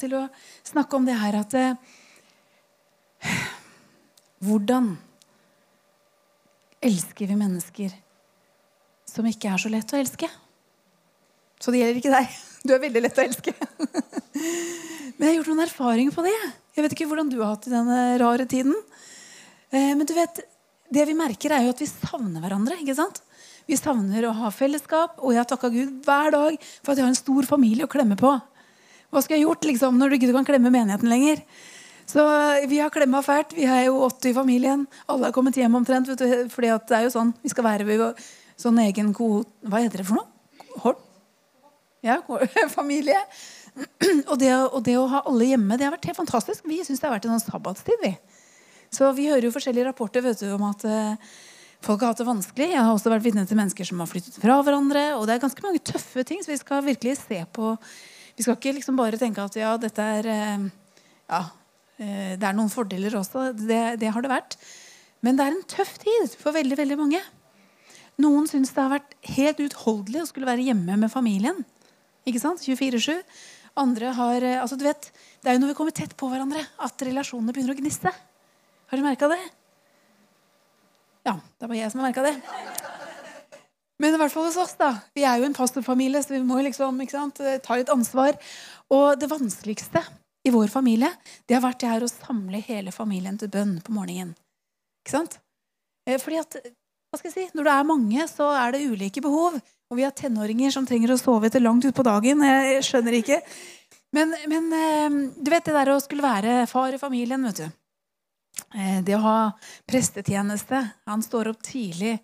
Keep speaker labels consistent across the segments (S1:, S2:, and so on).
S1: til å snakke om det her at eh, Hvordan elsker vi mennesker som ikke er så lett å elske? Så det gjelder ikke deg. Du er veldig lett å elske. Men jeg har gjort noen erfaringer på det. Jeg vet ikke hvordan du har hatt det i denne rare tiden. Eh, men du vet, det vi merker, er jo at vi savner hverandre. ikke sant? Vi savner å ha fellesskap, og jeg har takka Gud hver dag for at jeg har en stor familie å klemme på. Hva skulle jeg gjort liksom, når du ikke kan klemme menigheten lenger? Så eh, vi har klemma fælt. Vi er jo åtte i familien. Alle har kommet hjem omtrent. Vet du, fordi det er jo sånn vi skal være ved sånn egen ko... Hva heter det for noe? Hort? Ja, familie. Og det, og det, å ha alle hjemme det har vært helt fantastisk. Vi syns det har vært en sånn sabbatstid. vi. Så vi hører jo forskjellige rapporter vet du, om at uh, folk har hatt det vanskelig. Jeg har også vært vitne til mennesker som har flyttet fra hverandre. Og det er ganske mange tøffe ting, så vi skal virkelig se på Vi skal ikke liksom bare tenke at ja, dette er uh, Ja, uh, det er noen fordeler også. Det, det har det vært. Men det er en tøff tid for veldig, veldig mange. Noen syns det har vært helt utholdelig å skulle være hjemme med familien. Ikke sant? 24-7. Andre har eh, altså du vet, Det er jo når vi kommer tett på hverandre, at relasjonene begynner å gniste. Har du merka det? Ja, det er bare jeg som har merka det. Men i hvert fall hos oss, da. Vi er jo en pastorfamilie, så vi må liksom sant, eh, ta litt ansvar. Og det vanskeligste i vår familie det har vært det her å samle hele familien til bønn på morgenen. Ikke sant? Eh, fordi at hva skal jeg si, Når det er mange, så er det ulike behov. Og vi har tenåringer som trenger å sove etter langt utpå dagen. Jeg skjønner ikke. Men, men, eh, du vet det der å skulle være far i familien, vet du. Eh, det å ha prestetjeneste Han står opp tidlig.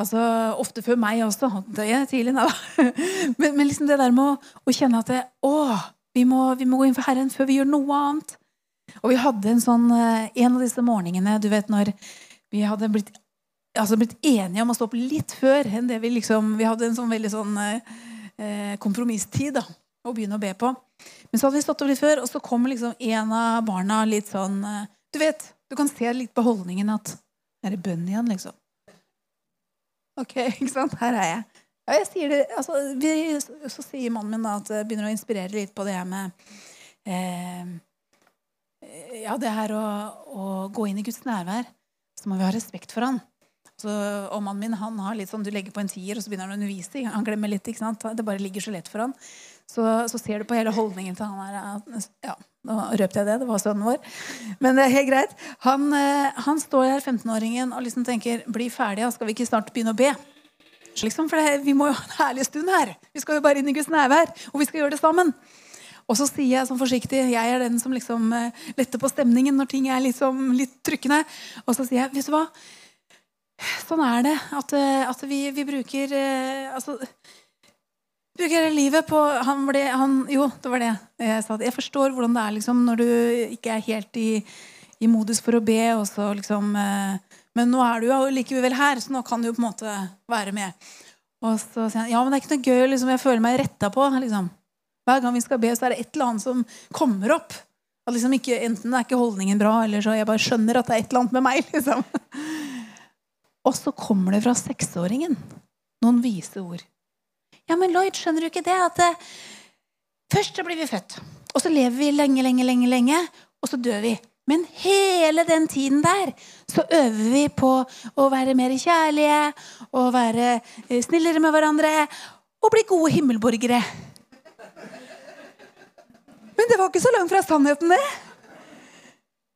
S1: Altså, Ofte før meg også. Det er tidlig, da. Men, men liksom det der med å, å kjenne at det, å, vi må, vi må gå inn for Herren før vi gjør noe annet. Og vi hadde en sånn, eh, en av disse morgenene du vet når vi hadde blitt altså blitt enige om å stå opp litt før enn det vi liksom Vi hadde en sånn veldig sånn eh, kompromisstid da, å begynne å be på. Men så hadde vi stått opp litt før, og så kommer liksom en av barna litt sånn eh, Du vet, du kan se litt på holdningen at Er det bønn igjen, liksom? Ok, ikke sant? Her er jeg. Ja, jeg sier det, altså, vi, så sier mannen min da at det begynner å inspirere litt på det her med eh, Ja, det her å, å gå inn i Guds nærvær. Så må vi ha respekt for han. Så, og mannen min han har litt sånn, Du legger på en tier, og så begynner han å undervise. Han glemmer litt. ikke sant? Det bare ligger så lett for han. Så, så ser du på hele holdningen til han her ja, Nå røpte jeg det. Det var sønnen vår. Men det er helt greit. Han, eh, han står her, 15-åringen, og liksom tenker Bli ferdig, skal vi ikke snart begynne å be? Liksom, for det, Vi må jo ha en herlig stund her. Vi skal jo bare inn i Guds nærvær. Og vi skal gjøre det sammen. Og så sier jeg sånn forsiktig Jeg er den som liksom eh, letter på stemningen når ting er liksom litt trykkende. Og så sier jeg, vet du hva? Sånn er det. At, eh, at vi, vi, bruker altså, bruker livet på han ble, han, Jo, det var det jeg sa. Jeg forstår hvordan det er liksom, når du ikke er helt i, i modus for å be. Så liksom, eh, men nå er du jo likevel her, så nå kan du jo på en måte være med. Og så sier han ja, men det er ikke noe gøy. Liksom, jeg føler meg retta på. Liksom. Hver gang vi skal be, så er det et eller annet som kommer opp. At liksom ikke, enten er ikke holdningen bra, eller så jeg bare skjønner at det er et eller annet med meg. liksom. Og så kommer det fra seksåringen noen vise ord. Ja, men Lloyd, skjønner du ikke det? At eh, først så blir vi født, og så lever vi lenge, lenge, lenge, lenge, og så dør vi. Men hele den tiden der så øver vi på å være mer kjærlige, å være eh, snillere med hverandre og bli gode himmelborgere. Men det var ikke så langt fra sannheten, det.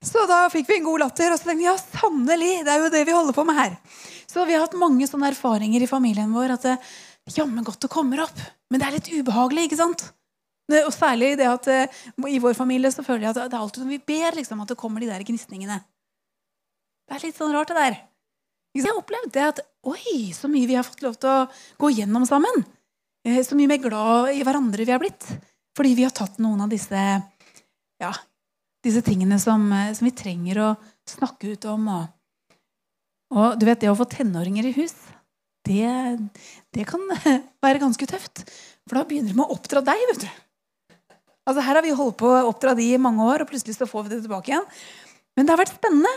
S1: Så da fikk vi en god latter, og så tenkte vi ja, sannelig, det er jo det vi holder på med her. Så vi har hatt mange sånne erfaringer i familien vår at det jammen godt det kommer opp. Men det er litt ubehagelig, ikke sant? Og særlig det at eh, i vår familie så føler jeg at det er alltid som vi ber, liksom, at det kommer de der gnisningene. Det er litt sånn rart, det der. Jeg har opplevd det at oi, så mye vi har fått lov til å gå gjennom sammen. Eh, så mye mer glad i hverandre vi har blitt. Fordi vi har tatt noen av disse ja, disse tingene som, eh, som, vi trenger å snakke ut om. Og, og, du vet, det å få tenåringer i hus, det, det, kan være ganske tøft. For da begynner de med å oppdra deg. vet du. Altså Her har vi holdt på å oppdra de i mange år, og plutselig så får vi det tilbake igjen. Men det har vært spennende.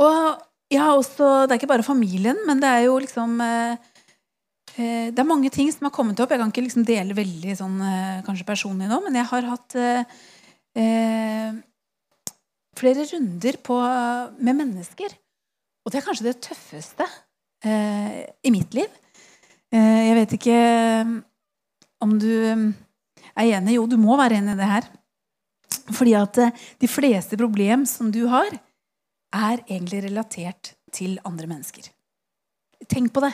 S1: Og ja, også, Det er ikke bare familien, men det er jo liksom eh, eh, Det er mange ting som har kommet opp. Jeg kan ikke liksom dele veldig sånn, eh, kanskje personlig nå, men jeg har hatt eh, flere runder på, med mennesker. Og det er kanskje det tøffeste eh, i mitt liv. Eh, jeg vet ikke om du er enig. Jo, du må være enig i det her. Fordi at de fleste problem som du har, er egentlig relatert til andre mennesker. Tenk på det.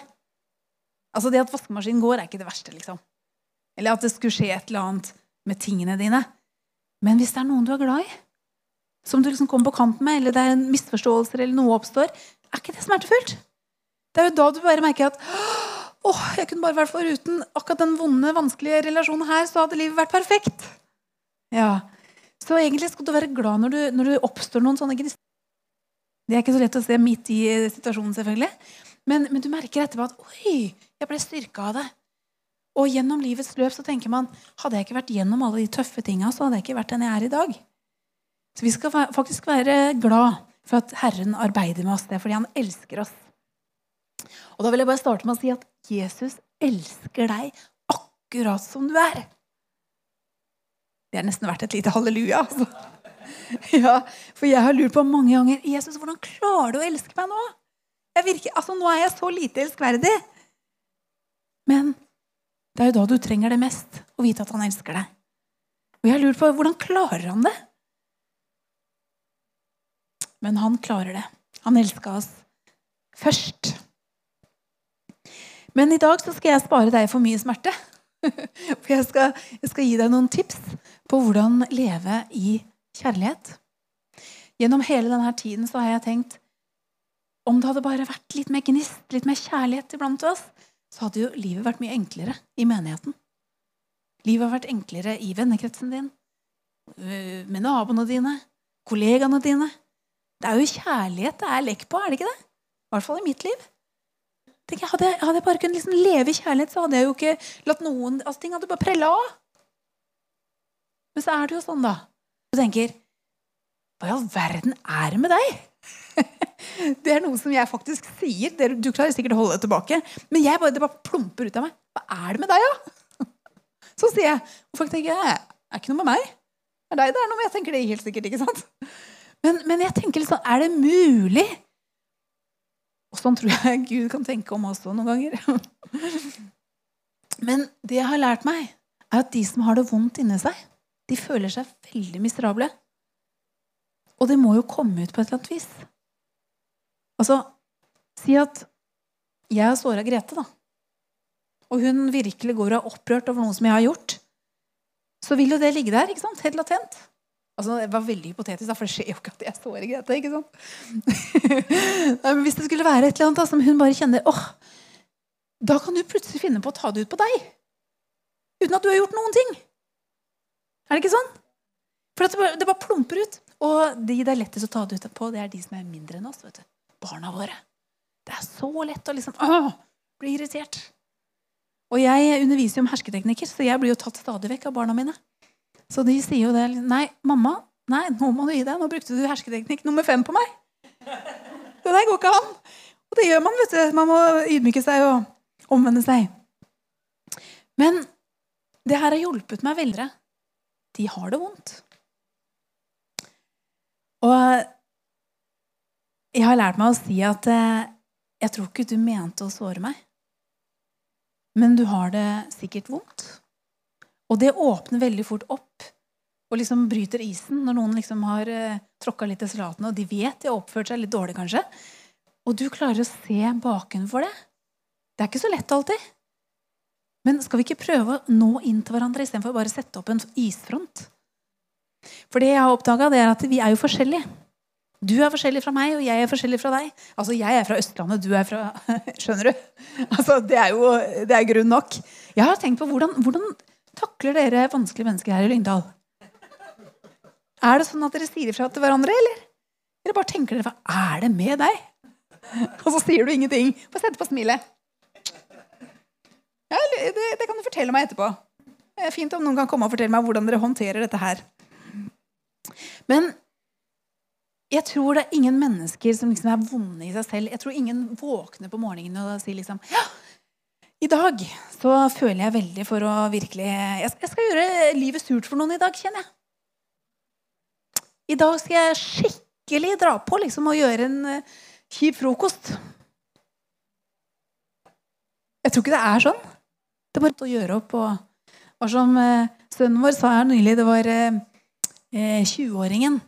S1: Altså Det at vaskemaskinen går, er ikke det verste. liksom. Eller at det skulle skje et eller annet med tingene dine. Men hvis det er noen du er glad i, som du liksom kommer på kant med, eller det er en misforståelse eller noe oppstår, er ikke det smertefullt? Det er jo da du bare merker at åh, jeg kunne bare vært foruten akkurat den vonde, vanskelige relasjonen her, så hadde livet vært perfekt. Ja. Så egentlig skal du være glad når, du, når du oppstår noen sånne gnister. Det er ikke så lett å se midt i situasjonen, selvfølgelig. Men, men du merker etterpå at oi, jeg ble styrka av det. Og gjennom livets løp så tenker man hadde jeg ikke vært gjennom alle de tøffe tinga, så hadde jeg ikke vært den jeg er i dag. Så vi skal faktisk være glad for at Herren arbeider med oss. Det er fordi han elsker oss. Og da vil jeg bare starte med å si at Jesus elsker deg akkurat som du er. Det er nesten verdt et lite halleluja. altså. Ja, For jeg har lurt på mange ganger Jesus, hvordan klarer du å elske meg nå? Virker, altså, nå er jeg så lite elskverdig. Men det er jo da du trenger det mest, å vite at han elsker deg. Og jeg har lurt på hvordan klarer han det? Men han klarer det. Han elska oss først. Men i dag skal jeg spare deg for mye smerte. For jeg skal, jeg skal gi deg noen tips på hvordan leve i kjærlighet. Gjennom hele denne tiden så har jeg tenkt om det hadde bare vært litt mer gnist, litt mer kjærlighet iblant oss, så hadde jo livet vært mye enklere i menigheten. Livet har vært enklere i vennekretsen din, øh, med naboene dine, kollegaene dine. Det er jo kjærlighet det er lekk på, er det ikke det? I hvert fall i mitt liv. Jeg, hadde, hadde, jeg bare kunnet liksom leve i kjærlighet, så hadde jeg jo ikke latt noen altså Ting hadde bare prella av. Men så er det jo sånn, da. Du tenker Hva i all verden er det med deg? Det er noe som jeg faktisk sier. Du klarer sikkert å holde det tilbake. Men jeg bare, det bare plumper ut av meg. Hva er det med deg, da? Så sier jeg. Og folk tenker det er ikke noe med meg. Det er deg det er noe med. Jeg tenker det helt sikkert, ikke sant? Men, men jeg tenker litt sånn Er det mulig? Og sånn tror jeg Gud kan tenke om oss noen ganger. Men det jeg har lært meg, er at de som har det vondt inni seg, de føler seg veldig miserable. Og det må jo komme ut på et eller annet vis. Altså, si at jeg har såra Grete, da. Og hun virkelig går og er opprørt over noe som jeg har gjort. Så vil jo det ligge der, ikke sant? helt latent. Altså, Det var veldig hypotetisk, for det skjer jo ikke at jeg sårer Grete. ikke sant? Men Hvis det skulle være et eller annet da, som hun bare kjenner åh, Da kan du plutselig finne på å ta det ut på deg. Uten at du har gjort noen ting. Er det ikke sånn? For det bare, det bare plumper ut. Og de det er lettest å ta det ut på, det er de som er mindre enn oss. vet du. Barna våre. Det er så lett å liksom åh, bli irritert. Og jeg underviser jo om hersketeknikker, så jeg blir jo tatt stadig vekk av barna mine. Så de sier jo det. Nei, mamma, nei, nå må du gi deg. Nå brukte du hersketeknikk nummer fem på meg. Det der går ikke an. Og det gjør man, vet du. Man må ydmyke seg og omvende seg. Men det her har hjulpet meg veldig de har det vondt. Og jeg har lært meg å si at eh, jeg tror ikke du mente å såre meg. Men du har det sikkert vondt. Og det åpner veldig fort opp og liksom bryter isen når noen liksom har eh, tråkka litt i salatene, og de vet de har oppført seg litt dårlig, kanskje. Og du klarer å se bakenfor det. Det er ikke så lett alltid. Men skal vi ikke prøve å nå inn til hverandre istedenfor bare sette opp en isfront? For det jeg har oppdaga, er at vi er jo forskjellige. Du er forskjellig fra meg, og jeg er forskjellig fra deg. Altså, Jeg er fra Østlandet, du er fra Skjønner du? Altså, Det er jo det er grunn nok. Jeg har tenkt på hvordan, hvordan takler dere vanskelige mennesker her i Lyngdal? Er det sånn at dere sier ifra til hverandre, eller? Eller bare tenker dere 'hva Er det med deg? Og så sier du ingenting. bare setter på smilet. Ja, det, det, kan du fortelle meg etterpå. Det er fint om noen kan komme og fortelle meg hvordan dere håndterer dette her. Men jeg tror det er ingen mennesker som liksom er vonde i seg selv. Jeg tror ingen våkner på morgenen og sier liksom ja, I dag så føler jeg veldig for å virkelig Jeg skal, gjøre livet surt for noen i dag, kjenner jeg. I dag skal jeg skikkelig dra på liksom, og gjøre en uh, kjip frokost. Jeg tror ikke det er sånn. Det er bare å gjøre opp. og hva som uh, Sønnen vår sa her nylig, det var uh, 20-åringen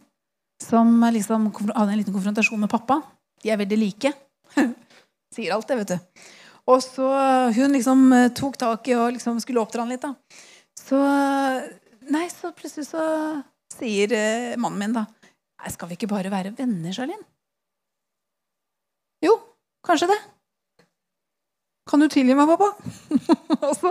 S1: som liksom hadde en liten konfrontasjon med pappa. De er veldig like. Sier alt det, vet du. Og så hun liksom eh, tok tak i og liksom skulle oppdra han litt. da. Så nei, så plutselig så sier eh, mannen min da Nei, skal vi ikke bare være venner, Charlene? Jo, kanskje det. Kan du tilgi meg, pappa? og så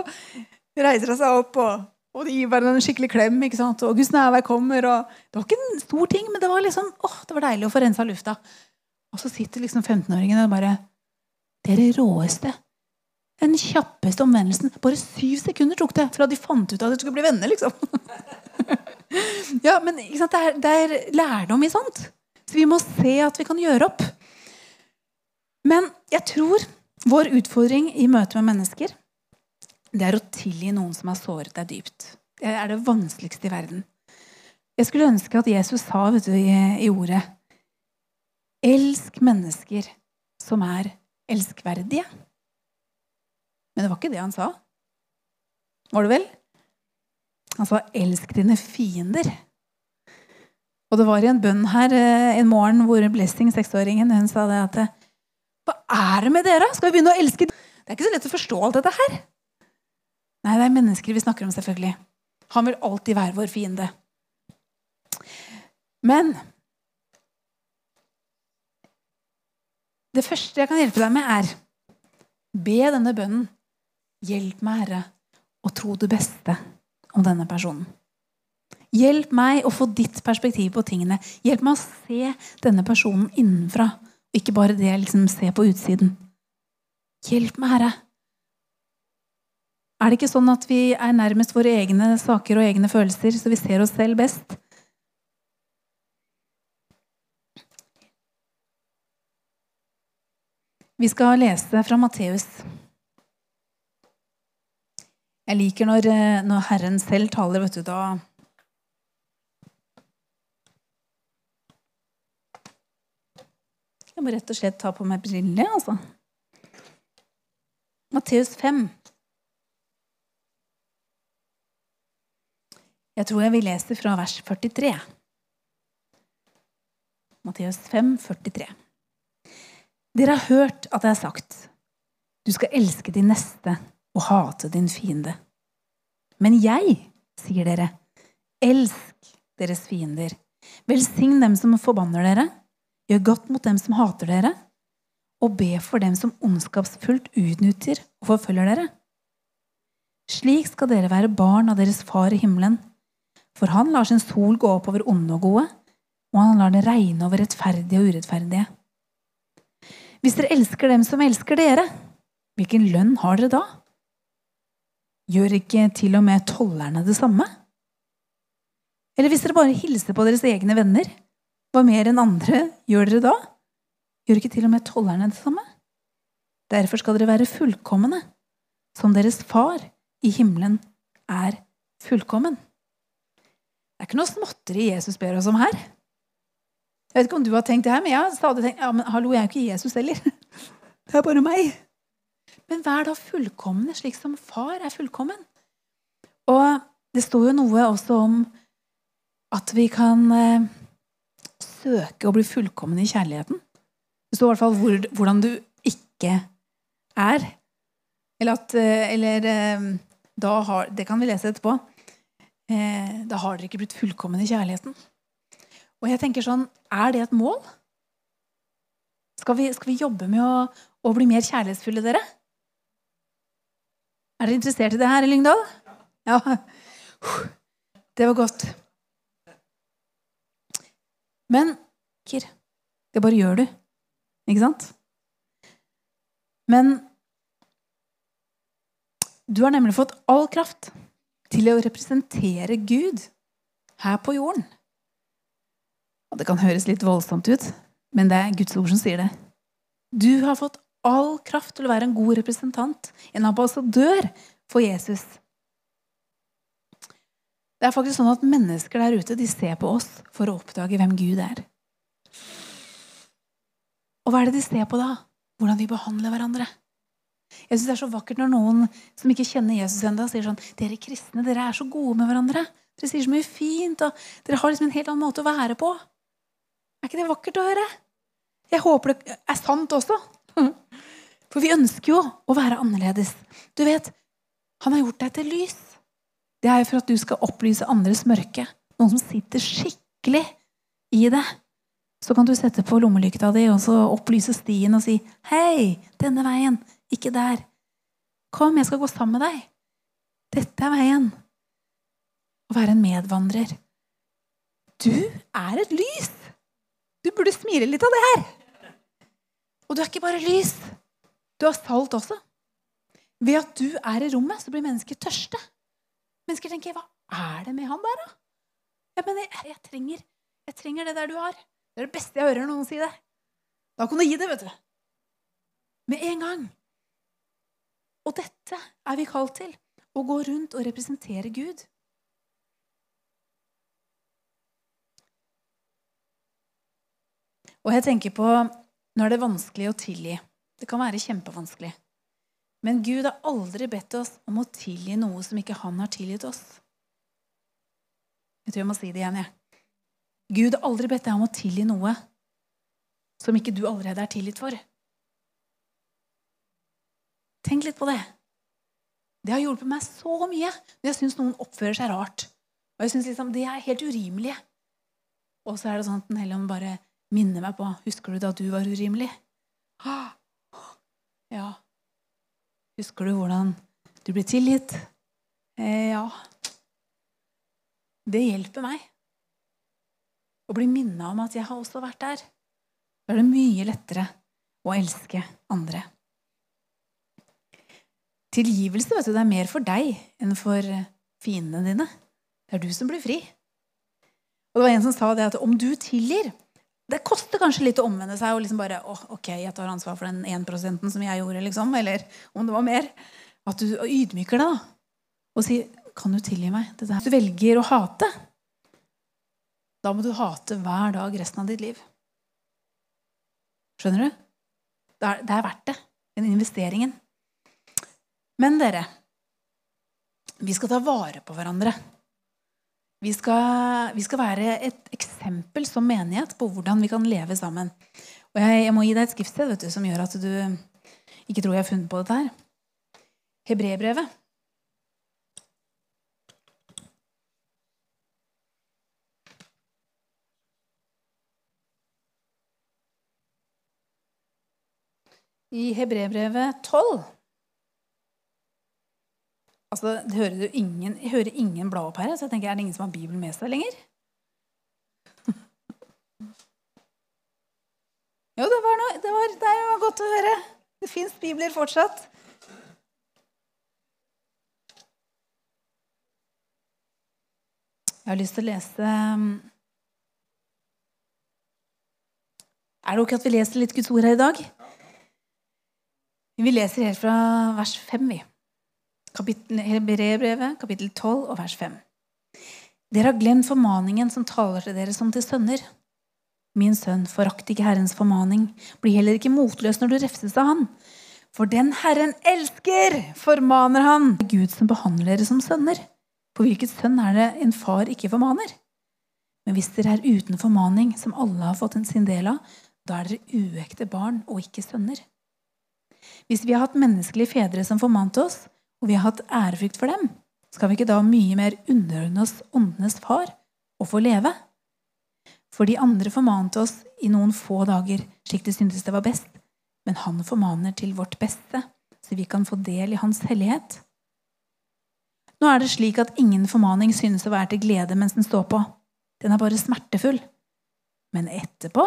S1: reiser hun seg opp og, og gir hverandre en skikkelig klem. ikke sant? Og Guds nærvær kommer. og Det var ikke en stor ting, men det var liksom, åh, det var deilig å få rensa lufta. Og så sitter liksom 15-åringen og bare Det er det råeste. Den kjappeste omvendelsen. Bare syv sekunder tok det fra de fant ut at de skulle bli venner. liksom. ja, men det er, det, er, lærdom i sånt. Så vi må se at vi kan gjøre opp. Men jeg tror vår utfordring i møte med mennesker det er å tilgi noen som har såret deg dypt. Det er det vanskeligste i verden. Jeg skulle ønske at Jesus sa vet du, i, i ordet Elsk mennesker som er elskverdige. Men det var ikke det han sa. Var det vel? Han sa 'elsk dine fiender'. Og det var i en bønn her eh, en morgen hvor Blessing, seksåringen, hun sa det at Hva er det med dere? Skal vi begynne å elske Det er ikke så lett å forstå alt dette her. Nei, det er mennesker vi snakker om, selvfølgelig. Han vil alltid være vår fiende. Men det første jeg kan hjelpe deg med, er be denne bønnen Hjelp meg, Herre, å tro det beste om denne personen. Hjelp meg å få ditt perspektiv på tingene. Hjelp meg å se denne personen innenfra, ikke bare det jeg liksom ser på utsiden. Hjelp meg, Herre. Er det ikke sånn at vi er nærmest våre egne saker og egne følelser, så vi ser oss selv best? Vi skal lese fra Matteus jeg liker når, eh, når Herren selv taler, vet du, da Jeg må rett og slett ta på meg briller, altså. Matteus 5. Jeg tror jeg vil lese fra vers 43. Matteus 5, 43. Dere har hørt at det er sagt, du skal elske din neste og hate din fiende. Men jeg, sier dere, elsk deres fiender. Velsign dem som forbanner dere. Gjør godt mot dem som hater dere. Og be for dem som ondskapsfullt utnytter og forfølger dere. Slik skal dere være barn av deres far i himmelen. For han lar sin sol gå opp over onde og gode, og han lar det regne over rettferdige og urettferdige. Hvis dere elsker dem som elsker dere, hvilken lønn har dere da? Gjør ikke til og med tollerne det samme? Eller hvis dere bare hilser på deres egne venner, hva mer enn andre gjør dere da? Gjør ikke til og med tollerne det samme? Derfor skal dere være fullkomne, som deres far i himmelen er fullkommen. Det er ikke noe småtteri Jesus ber oss om her. Jeg vet ikke om du har tenkt det her, men jeg har stadig tenkt ja, men hallo, jeg er jo ikke Jesus heller. Det er bare meg. Men vær da fullkomne, slik som far er fullkommen. Og det står jo noe også om at vi kan eh, søke å bli fullkomne i kjærligheten. Det står i hvert fall hvor, hvordan du ikke er. Eller at eh, Eller eh, da har Det kan vi lese etterpå. Da har dere ikke blitt fullkomne i kjærligheten. Og jeg tenker sånn Er det et mål? Skal vi, skal vi jobbe med å, å bli mer kjærlighetsfulle, dere? Er dere interessert i det her i Lyngdal? Ja. Det var godt. Men det bare gjør du. Ikke sant? Men du har nemlig fått all kraft til å representere Gud her på jorden. Og Det kan høres litt voldsomt ut, men det er Guds ord som sier det. Du har fått all kraft til å være en god representant, en ambassadør for Jesus. Det er faktisk sånn at Mennesker der ute de ser på oss for å oppdage hvem Gud er. Og hva er det de ser på da? Hvordan vi behandler hverandre. Jeg synes Det er så vakkert når noen som ikke kjenner Jesus enda sier sånn Dere kristne dere er så gode med hverandre. Dere sier så mye fint. og Dere har liksom en helt annen måte å være på. Er ikke det vakkert å høre? Jeg håper det er sant også. For vi ønsker jo å være annerledes. Du vet, han har gjort deg til lys. Det er jo for at du skal opplyse andres mørke. Noen som sitter skikkelig i det. Så kan du sette på lommelykta di og så opplyse stien og si 'Hei, denne veien. Ikke der. Kom, jeg skal gå sammen med deg. Dette er veien.' Å være en medvandrer. Du er et lys. Du burde smile litt av det her. Og du er ikke bare lys. Du har salt også. Ved at du er i rommet, så blir mennesker tørste. Mennesker tenker 'Hva er det med han der, da?' Jeg, mener, jeg, trenger, jeg trenger det der du har. Det er det beste jeg hører noen si det. Da kan du gi det, vet du. Med en gang. Og dette er vi kalt til. Å gå rundt og representere Gud. Og jeg tenker på Nå er det vanskelig å tilgi. Det kan være kjempevanskelig. Men Gud har aldri bedt oss om å tilgi noe som ikke han har tilgitt oss. Jeg tror jeg må si det igjen. jeg. Gud har aldri bedt deg om å tilgi noe som ikke du allerede er tilgitt for. Tenk litt på det. Det har hjulpet meg så mye når jeg syns noen oppfører seg rart. Og jeg synes liksom, det er helt urimelige. Og så er det sånn at Den hellige ånd bare minner meg på Husker du da du var urimelig? Ja. Husker du hvordan du ble tilgitt? Eh, ja. Det hjelper meg. Å bli minna om at jeg har også vært der. Da er det mye lettere å elske andre. Tilgivelse vet du, det er mer for deg enn for fiendene dine. Det er du som blir fri. Og det var En som sa det at om du tilgir Det koster kanskje litt å omvende seg og liksom bare oh, ok, jeg tar ansvar for den 1 som jeg gjorde, liksom, eller om det var mer. At du ydmyker deg da, og sier 'Kan du tilgi meg?' Dette Hvis du velger å hate, da må du hate hver dag resten av ditt liv. Skjønner du? Det er, det er verdt det. Den investeringen. Men dere, vi skal ta vare på hverandre. Vi skal, vi skal, være et eksempel som menighet på hvordan vi kan leve sammen. Og jeg, jeg må gi deg et skriftsted som gjør at du ikke tror jeg har funnet på dette her. Hebrebrevet. I Hebrebrevet 12 Altså, det hører ingen, Jeg hører ingen bla opp her, så jeg tenker, er det ingen som har Bibelen med seg lenger? jo, det var, noe, det, var, det var godt å høre. Det fins bibler fortsatt. Jeg har lyst til å lese um, Er det ok at vi leser litt Guds ord her i dag? Vi leser helt fra vers 5, vi. Hebreerbrevet, kapittel 12 og vers 5. Dere har glemt formaningen som taler til dere som til sønner. Min sønn, forakt ikke Herrens formaning. Bli heller ikke motløs når du refses av Han. For den Herren elsker, formaner Han. Det er Gud som behandler dere som sønner. For hvilket sønn er det en far ikke formaner? Men hvis dere er uten formaning, som alle har fått sin del av, da er dere uekte barn og ikke sønner. Hvis vi har hatt menneskelige fedre som formante oss, og vi har hatt ærefrykt for dem, skal vi ikke da mye mer underordne oss åndenes far og få leve? For de andre formante oss i noen få dager, slik de syntes det var best, men han formaner til vårt beste, så vi kan få del i hans hellighet. Nå er det slik at ingen formaning synes å være til glede mens den står på. Den er bare smertefull. Men etterpå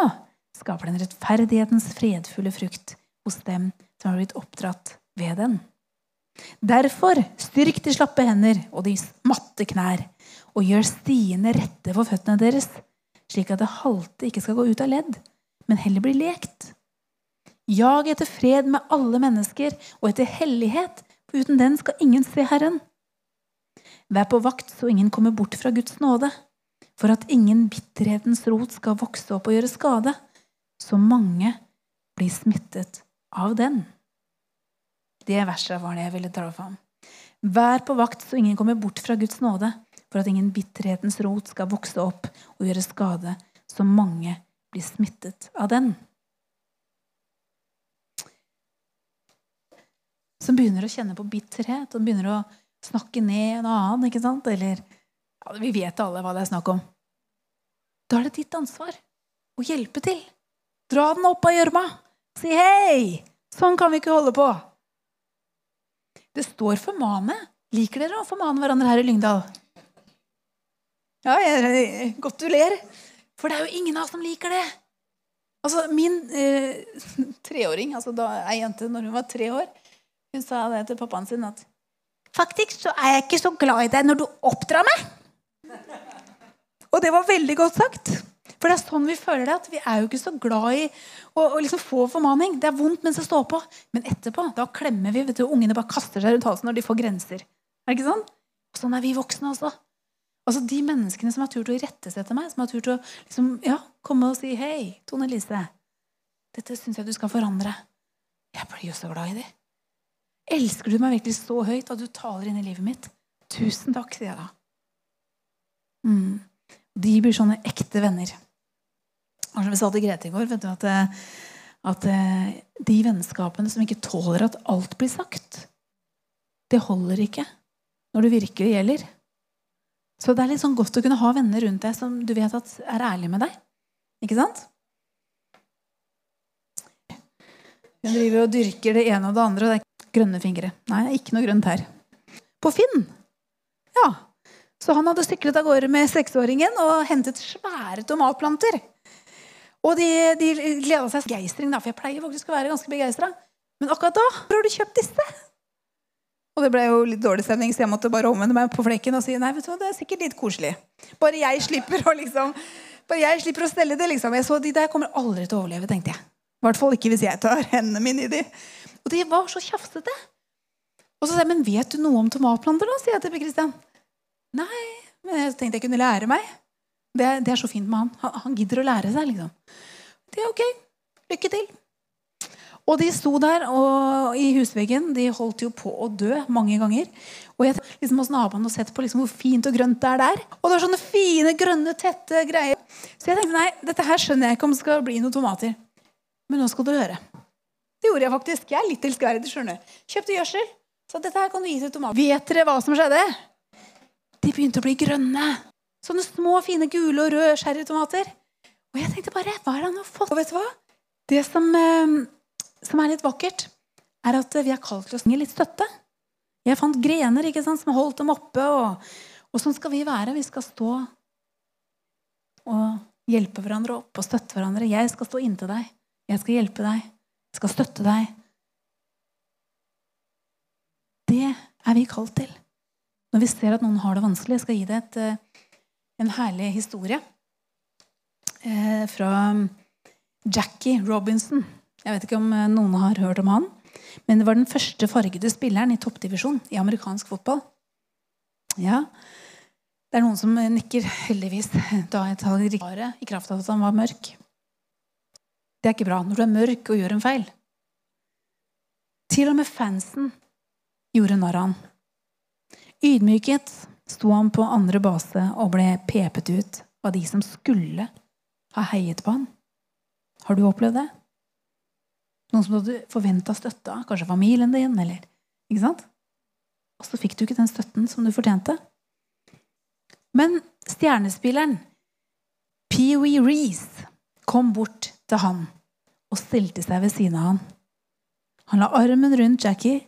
S1: skaper den rettferdighetens fredfulle frukt hos dem som har blitt oppdratt ved den. Derfor styrk de slappe hender og de matte knær, og gjør stiene rette for føttene deres, slik at det halte ikke skal gå ut av ledd, men heller bli lekt. Jag etter fred med alle mennesker og etter hellighet, for uten den skal ingen se Herren. Vær på vakt så ingen kommer bort fra Guds nåde, for at ingen bitterhetens rot skal vokse opp og gjøre skade, så mange blir smittet av den. Det verset var det jeg ville dra fram. Vær på vakt så ingen kommer bort fra Guds nåde, for at ingen bitterhetens rot skal vokse opp og gjøre skade, så mange blir smittet av den. Som begynner å kjenne på bitterhet og begynner å snakke ned en annen. ikke sant? Eller ja, Vi vet alle hva det er snakk om. Da er det ditt ansvar å hjelpe til. Dra den opp av gjørma. Si hei! Sånn kan vi ikke holde på. Det står 'formane'. Liker dere å formane hverandre her i Lyngdal? Ja, jeg, godt du ler. For det er jo ingen av oss som liker det. Altså, Min eh, treåring, altså da ei jente når hun var tre år, hun sa det til pappaen sin at Faktisk så er jeg ikke så glad i deg når du oppdrar meg. Og det var veldig godt sagt. For det er sånn vi føler det. at Vi er jo ikke så glad i å, å liksom få formaning. Det er vondt mens det står på. Men etterpå da klemmer vi. vet du, Ungene bare kaster seg rundt halsen når de får grenser. Er det ikke sånn? Sånn er vi voksne også. Altså De menneskene som har turt å irettesette meg, som har turt å liksom, ja, komme og si 'Hei, Tone Lise, dette syns jeg du skal forandre'. Jeg blir jo så glad i dem. Elsker du meg virkelig så høyt at du taler inn i livet mitt? Tusen takk, sier jeg da. Mm. De blir sånne ekte venner. Og som vi sa til Grete i går, vet du, at, eh, at eh, de vennskapene som ikke tåler at alt blir sagt, det holder ikke når det virkelig gjelder. Så det er litt sånn godt å kunne ha venner rundt deg som du vet at er ærlige med deg. Ikke sant? Hun driver og dyrker det ene og det andre. og det er Grønne fingre. Nei, ikke noe grønt her. På Finn. Ja. Så han hadde syklet av gårde med seksåringen og hentet svære tomatplanter. Og de, de gleda seg begeistring, for jeg pleier faktisk å være ganske begeistra. Men akkurat da hvor har du kjøpt disse? Og det ble jo litt dårlig stemning, så jeg måtte bare omvende meg på flekken og si nei, vet du hva, det er sikkert litt koselig. Bare jeg slipper å liksom, bare jeg slipper å stelle det. liksom. Jeg så De der kommer aldri til å overleve, tenkte jeg. I hvert fall ikke hvis jeg tar hendene mine i de. Og de var så tjafsete. Og så sa jeg, men vet du noe om tomatplanter, da? sier jeg til Kristian. Nei, men jeg tenkte jeg kunne lære meg. Det, det er så fint med han. han. han. gidder å lære seg, liksom. Det er ok. Lykke til. Og de sto der og, i husveggen. De holdt jo på å dø mange ganger. Og jeg liksom hos naboen og sett på liksom hvor fint og grønt det er der. Og det var sånne fine, grønne, tette greier. Så jeg tenkte nei, dette her skjønner jeg ikke om det skal bli noen tomater. Men nå skal du høre. Det gjorde jeg faktisk. Jeg er litt elskverdig. skjønner Kjøpte gjødsel. Så dette her kan du gi til tomater. Vet dere hva som skjedde? De begynte å bli grønne. Sånne små, fine gule og røde cherrytomater. Og jeg tenkte bare, hva er det han har fått? Og vet du hva? Det som, eh, som er litt vakkert, er at vi er kalt til å synge litt støtte. Jeg fant grener ikke sant, som holdt dem oppe. Og, og sånn skal vi være. Vi skal stå og hjelpe hverandre opp og støtte hverandre. Jeg skal stå inntil deg. Jeg skal hjelpe deg Jeg skal støtte deg. Det er vi kalt til. Når vi ser at noen har det vanskelig. Jeg skal gi deg et, eh, en herlig historie eh, fra Jackie Robinson. Jeg vet ikke om eh, noen har hørt om han. Men det var den første fargede spilleren i toppdivisjon i amerikansk fotball. Ja, Det er noen som nikker, heldigvis, da jeg tar riktig i kraft av at han var mørk. Det er ikke bra når du er mørk og gjør en feil. Til og med fansen gjorde narr av han. Ydmyket sto han på andre base og ble pepet ut av de som skulle ha heiet på han. Har du opplevd det? Noen som du hadde forventa støtte av? Kanskje familien din? eller, ikke sant? Og så fikk du ikke den støtten som du fortjente. Men stjernespilleren Pee-wee Reece kom bort til han og stilte seg ved siden av han. Han la armen rundt Jackie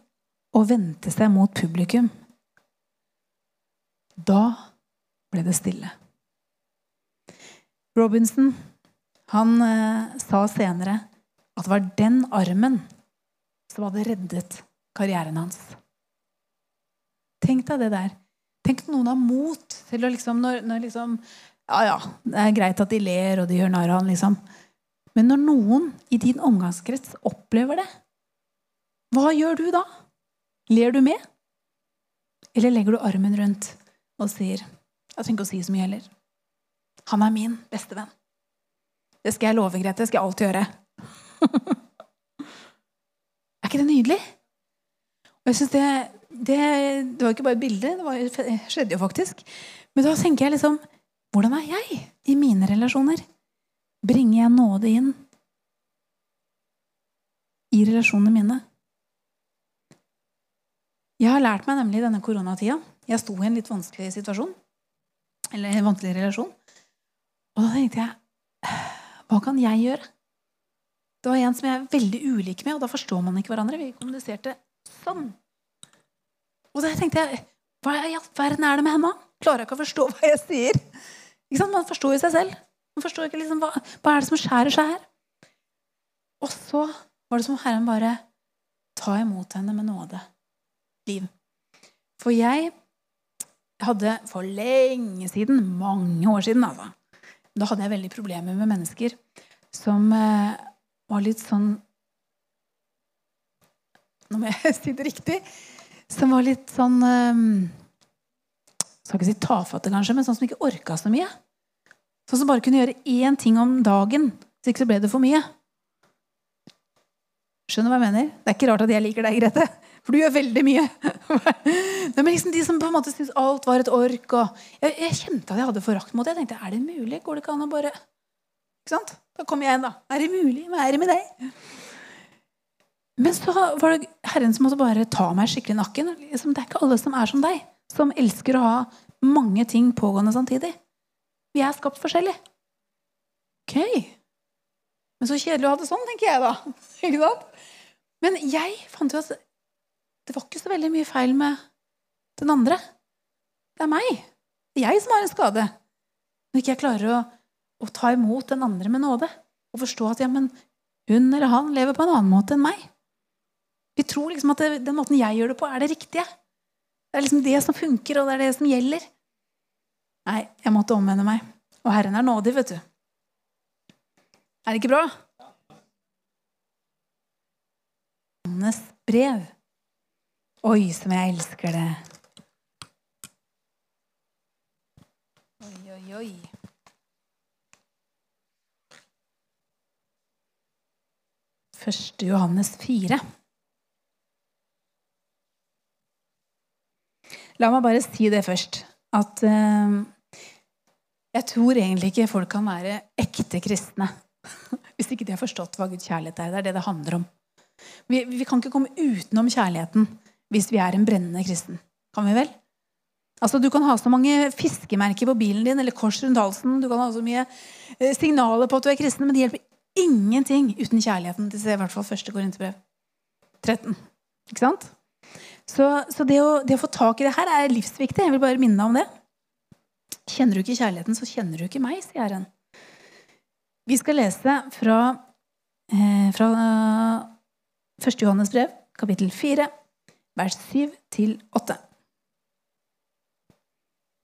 S1: og vendte seg mot publikum. Da ble det stille. Robinson han eh, sa senere at det var den armen som hadde reddet karrieren hans. Tenk deg det der. Tenk noen har mot til å liksom når, når liksom, Ja, ja, det er greit at de ler og de gjør narr av han, liksom. Men når noen i din omgangskrets opplever det, hva gjør du da? Ler du med? Eller legger du armen rundt og sier Jeg trenger ikke å si så mye heller. Han er min bestevenn. Det skal jeg love, Grete. Det skal jeg alltid gjøre. er ikke det nydelig? Og jeg synes det, det, det var ikke bare et bilde, det, var, det skjedde jo faktisk. Men da tenker jeg liksom Hvordan er jeg i mine relasjoner? Bringer jeg nåde inn i relasjonene mine? Jeg har lært meg nemlig i denne koronatida Jeg sto i en litt vanskelig situasjon. Eller en vanskelig relasjon. Og da tenkte jeg Hva kan jeg gjøre? Det var en som jeg er veldig ulik med, og da forstår man ikke hverandre. Vi kommuniserte sånn. Og da tenkte jeg Hva i all verden er det med henne? Klarer jeg ikke å forstå hva jeg sier? Man forstår jo seg selv. Man forstår ikke liksom, hva, hva, er det som skjærer seg her? Og så var det som Herren bare ta imot henne med nåde. Liv. For jeg hadde for lenge siden, mange år siden altså, Da hadde jeg veldig problemer med mennesker som eh, var litt sånn Nå må jeg si det riktig. Som var litt sånn eh, Skal ikke si tafatte, kanskje, men sånn som ikke orka så mye. Sånn som bare kunne gjøre én ting om dagen, så ikke så ble det for mye. Skjønner hva jeg mener? Det er ikke rart at jeg liker deg, Grete. For du gjør veldig mye. Er liksom De som på en måte syntes alt var et ork. Jeg, jeg, kjente at jeg hadde forakt mot det. Jeg tenkte, Er det mulig? Går det ikke an å bare Ikke sant? Da kommer jeg inn, da. Er det mulig? Er det med deg? Men så var det Herren som måtte bare ta meg skikkelig i nakken. Liksom, det er ikke alle som er som deg, som elsker å ha mange ting pågående samtidig. Vi er skapt forskjellig. Ok. Men så kjedelig å ha det sånn, tenker jeg da. Men jeg fant jo at det var ikke så veldig mye feil med den andre. Det er meg. Det er jeg som har en skade. Når ikke jeg klarer å, å ta imot den andre med nåde og forstå at ja, men hun eller han lever på en annen måte enn meg. Vi tror liksom at det, den måten jeg gjør det på, er det riktige. Det er liksom det som funker, og det er det som gjelder. Nei, jeg måtte omvende meg. Og Herren er nådig, vet du. Er det ikke bra? Johannes brev. Oi, som jeg elsker det. Oi, oi, oi. Første Johannes 4. La meg bare si det først. At uh, jeg tror egentlig ikke folk kan være ekte kristne hvis ikke de har forstått hva Guds kjærlighet er. Det er det det handler om. Vi, vi, kan ikke komme utenom kjærligheten hvis vi er en brennende kristen. Kan vi vel? Altså, Du kan ha så mange fiskemerker på bilen din eller kors rundt halsen. Du kan ha så mye eh, signaler på at du er kristen, men det hjelper ingenting uten kjærligheten. til i hvert fall første Korinterbrev 13. Ikke sant? Så, så det, å, det, å, få tak i det her er livsviktig. Jeg vil bare minne om det. Kjenner du ikke kjærligheten, så kjenner du ikke meg, sier Herren. Vi skal lese fra, eh, fra 1. Johannes brev, kapittel 4, vers 7-8.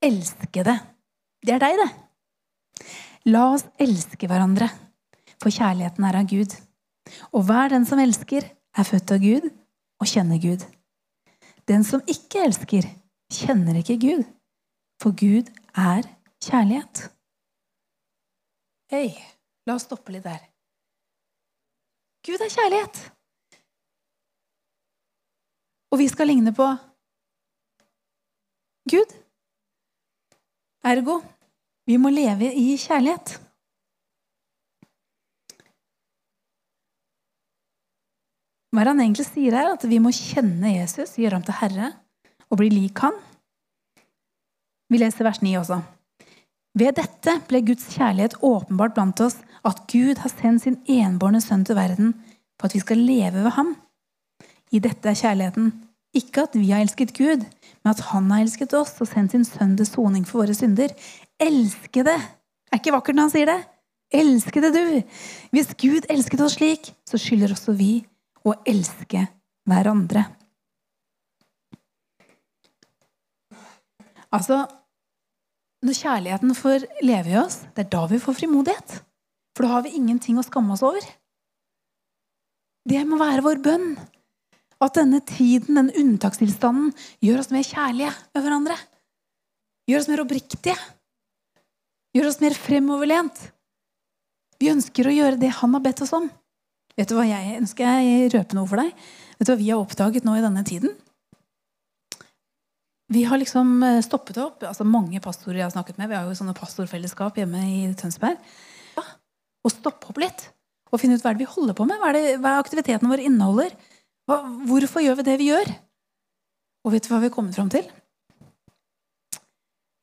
S1: Elskede. Det er deg, det. La oss elske hverandre, for kjærligheten er av Gud. Og hver den som elsker, er født av Gud og kjenner Gud. Den som ikke elsker, kjenner ikke Gud, for Gud er kjærlighet. Hei, la oss stoppe litt der. Gud er kjærlighet. Og vi skal ligne på Gud. Ergo vi må leve i kjærlighet. Hva er han egentlig sier her? At vi må kjenne Jesus, gjøre ham til Herre og bli lik han? Vi leser vers 9 også. Ved dette ble Guds kjærlighet åpenbart blant oss, at Gud har sendt sin enbårne sønn til verden for at vi skal leve ved ham. I dette er kjærligheten ikke at vi har elsket Gud, men at han har elsket oss og sendt sin sønn til soning for våre synder. Elskede! Er ikke vakkert når han sier det? Elskede du! Hvis Gud elsket oss slik, så skylder også vi å elske hverandre. Altså, når kjærligheten får leve i oss, det er da vi får frimodighet. For da har vi ingenting å skamme oss over. Det må være vår bønn. At denne tiden, den unntakstilstanden, gjør oss mer kjærlige med hverandre. Gjør oss mer oppriktige. Gjør oss mer fremoverlent. Vi ønsker å gjøre det han har bedt oss om. Vet du hva jeg ønsker jeg røpe noe for deg? Vet du hva vi har oppdaget nå i denne tiden? Vi har liksom eh, stoppet opp. altså Mange pastorer jeg har snakket med. Vi har jo sånne pastorfellesskap hjemme i Tønsberg. Ja, og stoppe opp litt og finne ut hva er det vi holder på med. Hva er, det, hva er aktiviteten vår inneholder? Hva, hvorfor gjør vi det vi gjør? Og vet du hva vi har kommet fram til?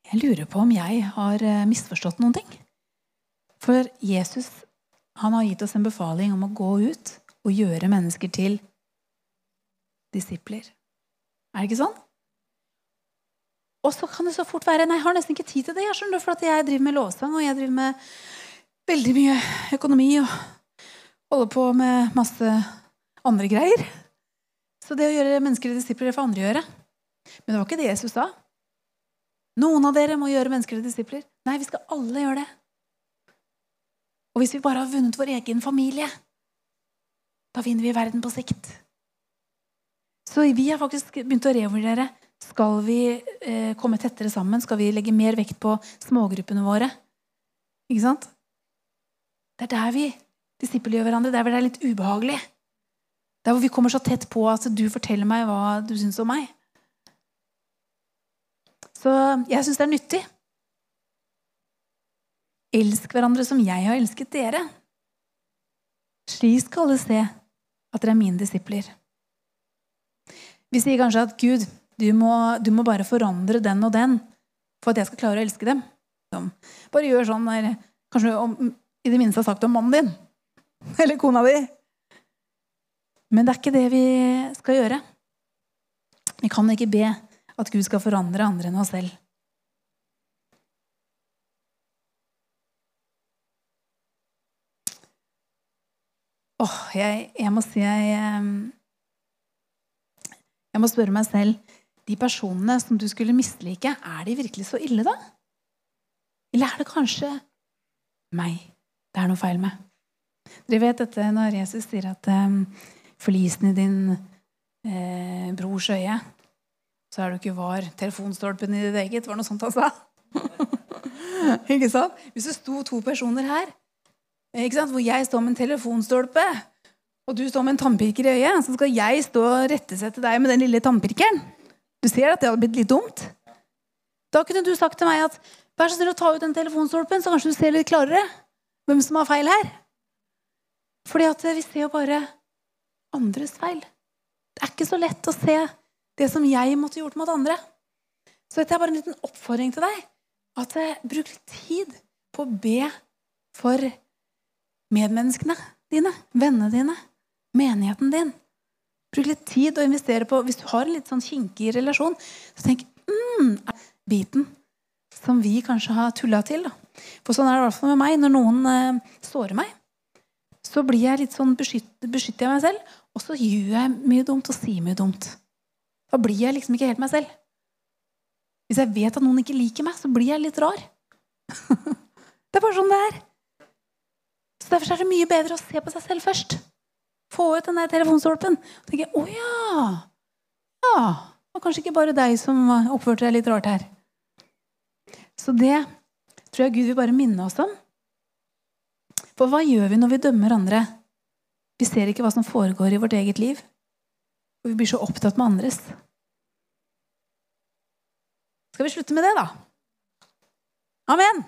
S1: Jeg lurer på om jeg har eh, misforstått noen ting. For Jesus han har gitt oss en befaling om å gå ut og gjøre mennesker til disipler. Er det ikke sånn? Og så kan det så fort være Nei, jeg har nesten ikke tid til det. Jeg skjønner, for jeg driver med lovsang, og jeg driver med veldig mye økonomi og holder på med masse andre greier. Så det å gjøre mennesker til disipler, det får andre gjøre. Men det var ikke det Jesus sa. Noen av dere må gjøre mennesker til disipler. Nei, vi skal alle gjøre det. Og hvis vi bare har vunnet vår egen familie, da vinner vi verden på sikt. Så vi har faktisk begynt å revurdere. Skal vi eh, komme tettere sammen? Skal vi legge mer vekt på smågruppene våre? Ikke sant? Det er der vi disippelgjør hverandre. Der hvor det er litt ubehagelig. Der hvor vi kommer så tett på at du forteller meg hva du syns om meg. Så jeg syns det er nyttig. Elsk hverandre som jeg har elsket dere. Slik skal alle se at dere er mine disipler. Vi sier kanskje at Gud, du må, du må, bare forandre den og den for at jeg skal klare å elske dem. Bare gjør sånn der, kanskje om, i det minste har sagt om mannen din. Eller kona di. Men det er ikke det vi skal gjøre. Vi kan ikke be at Gud skal forandre andre enn oss selv. Åh, jeg, jeg må si jeg Jeg må spørre meg selv De personene som du skulle mislike, er de virkelig så ille, da? Eller er det kanskje meg det er noe feil med? Dere vet dette når Jesus sier at forlisen i din eh, brors øye, så er du ikke var telefonstolpen i ditt eget. Var det noe sånt han sa? ikke sant? Hvis det sto to personer her, ikke sant? hvor jeg står med en telefonstolpe, og du står med en tannpirker i øyet, så skal jeg stå og rettesette deg med den lille tannpirkeren. Du ser at det hadde blitt litt dumt. Da kunne du sagt til meg at vær så snill å ta ut den telefonstolpen, så kanskje du ser litt klarere hvem som har feil her. Fordi at vi ser jo bare andres feil. Det er ikke så lett å se det som jeg måtte gjort mot andre. Så dette er bare en liten oppfordring til deg. At eh, Bruk litt tid på å be for medmenneskene dine, vennene dine, menigheten din. Bruk litt tid å investere på Hvis du har en litt sånn kinkig relasjon, så tenk mm, biten som vi kanskje har tulla til. Da. For sånn er det i hvert fall med meg. Når noen eh, sårer meg, så blir jeg litt sånn beskytter, beskytter jeg meg selv, og så gjør jeg mye dumt og sier mye dumt. Da blir jeg liksom ikke helt meg selv. Hvis jeg vet at noen ikke liker meg, så blir jeg litt rar. det er bare sånn det er. Så Derfor er det mye bedre å se på seg selv først. Få ut den der telefonstolpen. Og tenke 'Å ja. Ja. Det var kanskje ikke bare deg som oppførte deg litt rart her'. Så det tror jeg Gud vil bare minne oss om. For hva gjør vi når vi dømmer andre? Vi ser ikke hva som foregår i vårt eget liv. Og vi blir så opptatt med andres. Skal vi slutte med det, da? Amen.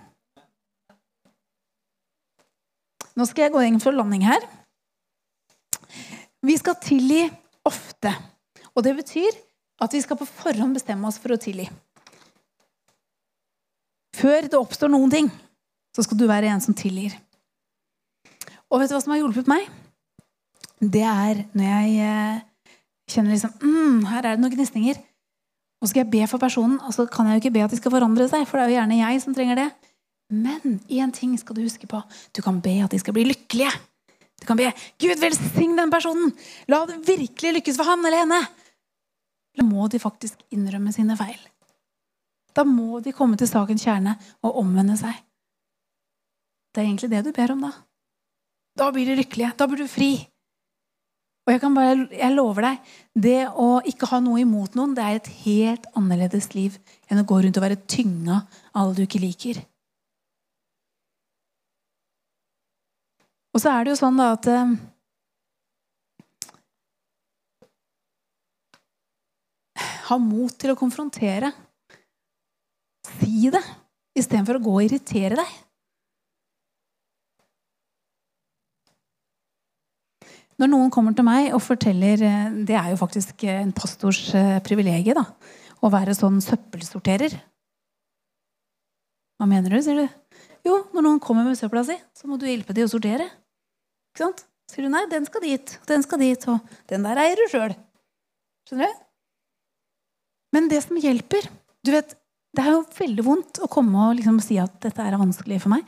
S1: Nå skal jeg gå inn for landing her. Vi skal tilgi ofte. Og det betyr at vi skal på forhånd bestemme oss for å tilgi. Før det oppstår noen ting, så skal du være en som tilgir. Og vet du hva som har hjulpet meg? Det er når jeg eh, kjenner liksom mm, Her er det noen gnisninger. Og så skal jeg be for personen, og så kan jeg jo ikke be at de skal forandre seg. For det er jo gjerne jeg som trenger det. Men én ting skal du huske på. Du kan be at de skal bli lykkelige. Du kan be Gud velsign den personen. La det virkelig lykkes for han eller henne. Da må de faktisk innrømme sine feil. Da må de komme til sakens kjerne og omvende seg. Det er egentlig det du ber om da. Da blir de lykkelige. Da blir du fri. Og jeg, bare, jeg lover deg, det å ikke ha noe imot noen, det er et helt annerledes liv enn å gå rundt og være tynga av alle du ikke liker. Og så er det jo sånn da at eh, Ha mot til å konfrontere. Si det istedenfor å gå og irritere deg. Når noen kommer til meg og forteller eh, Det er jo faktisk en pastors privilegium da, å være sånn søppelsorterer. Hva mener du, sier du? Jo, når noen kommer med søpla si, så må du hjelpe dem å sortere. Ikke sant? Sier du nei, den skal dit, den skal dit, og den der eier du sjøl. Skjønner du? Men det som hjelper du vet, Det er jo veldig vondt å komme og liksom si at dette er vanskelig for meg.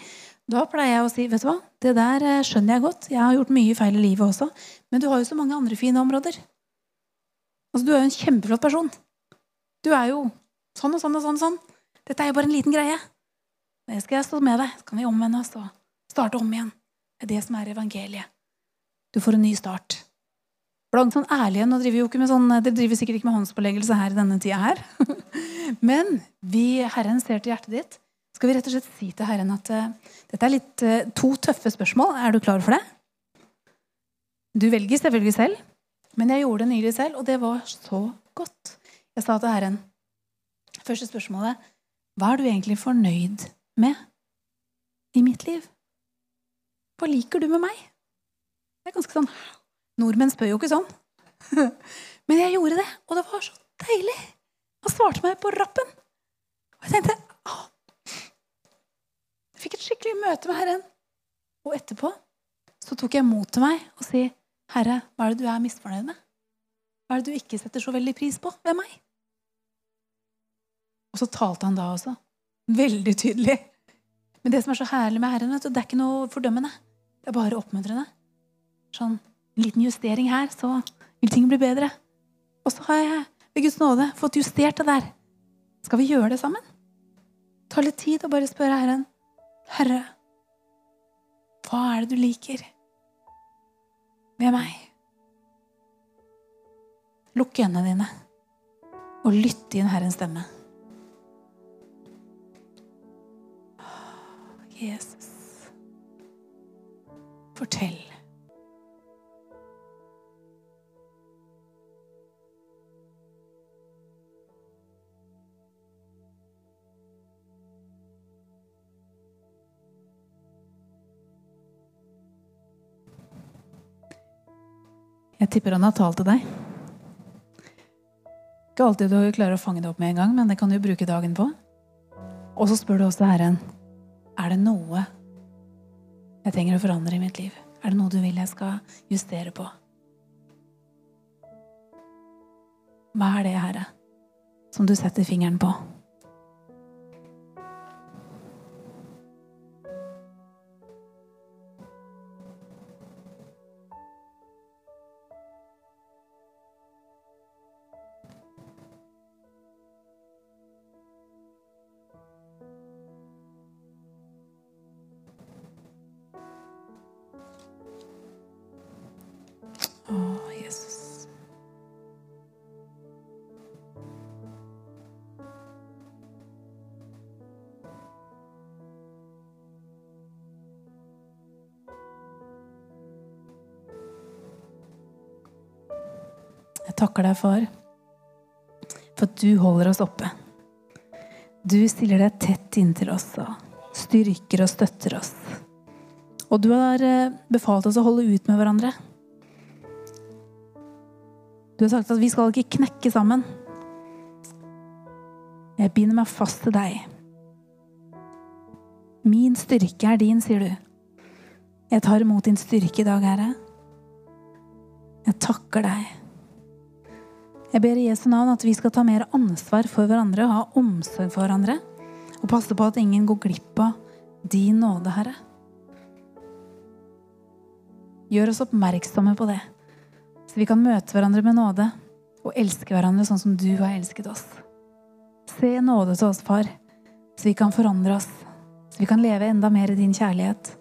S1: Da pleier jeg å si vet du hva, det der eh, skjønner jeg godt. Jeg har gjort mye feil i livet også. Men du har jo så mange andre fine områder. Altså, Du er jo en kjempeflott person. Du er jo sånn og sånn og sånn. og sånn. Dette er jo bare en liten greie. Det skal jeg stå med deg. Så kan vi omvende oss og starte om igjen. Det er det som er evangeliet. Du får en ny start. Blant sånn ærlige, nå driver vi jo ikke med sånn, Dere driver sikkert ikke med håndspåleggelse her i denne tida her. Men vi, Herren ser til hjertet ditt skal vi rett og slett si til Herren at uh, dette er litt uh, to tøffe spørsmål. Er du klar for det? Du velger selvfølgelig selv, men jeg gjorde det nylig selv, og det var så godt. Jeg sa til Herren Første spørsmålet Hva er du egentlig fornøyd med i mitt liv? Hva liker du med meg? Det er ganske sånn Nordmenn spør jo ikke sånn. Men jeg gjorde det, og det var så deilig. Han svarte meg på rappen. Og jeg tenkte Jeg fikk et skikkelig møte med Herren. Og etterpå så tok jeg mot til meg og si, 'Herre, hva er det du er misfornøyd med?' 'Hva er det du ikke setter så veldig pris på ved meg?' Og så talte han da også. Veldig tydelig. Men det som er så herlig med Herren, det er ikke noe fordømmende. Det er bare oppmuntrende. Sånn en liten justering her, så vil ting bli bedre. Og så har jeg ved Guds nåde fått justert det der. Skal vi gjøre det sammen? Ta litt tid og bare spørre Herren. Herre, hva er det du liker med meg? Lukk øynene dine og lytt inn Herrens stemme. Jesus, fortell. Jeg tipper han har talt til deg. Ikke alltid du klarer å fange det opp med en gang, men det kan du bruke dagen på. Og så spør du også Herren er det noe jeg trenger å forandre i mitt liv. Er det noe du vil jeg skal justere på? Hva er det, Herre, som du setter fingeren på? Takker deg, far, for at du holder oss oppe. Du stiller deg tett inntil oss og styrker og støtter oss. Og du har eh, befalt oss å holde ut med hverandre. Du har sagt at vi skal ikke knekke sammen. Jeg binder meg fast til deg. Min styrke er din, sier du. Jeg tar imot din styrke i dag, Herre. Jeg takker deg. Jeg ber i Jesu navn at vi skal ta mer ansvar for hverandre, ha omsorg for hverandre. Og passe på at ingen går glipp av din nåde, Herre. Gjør oss oppmerksomme på det, så vi kan møte hverandre med nåde og elske hverandre sånn som du har elsket oss. Se nåde til oss, far, så vi kan forandre oss, så vi kan leve enda mer i din kjærlighet.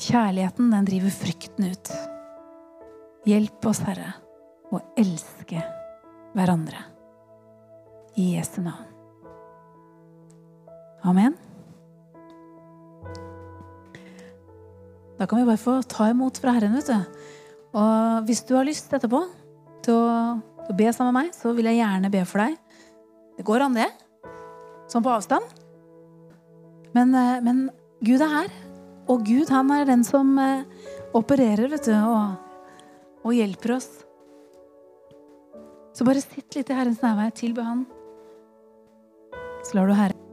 S1: Kjærligheten, den driver frykten ut. Hjelp oss, Herre, å elske hverandre. I Jesu navn. Amen. Da kan vi bare få ta imot fra Herren. vet du. Og hvis du har lyst etterpå til å, til å be sammen med meg, så vil jeg gjerne be for deg. Det går an, det. Sånn på avstand. Men, eh, men Gud er her. Og Gud han er den som eh, opererer vet du, og, og hjelper oss. Så bare sitt litt i Herrens nærvær. Tilbe Han. Så lar du Herren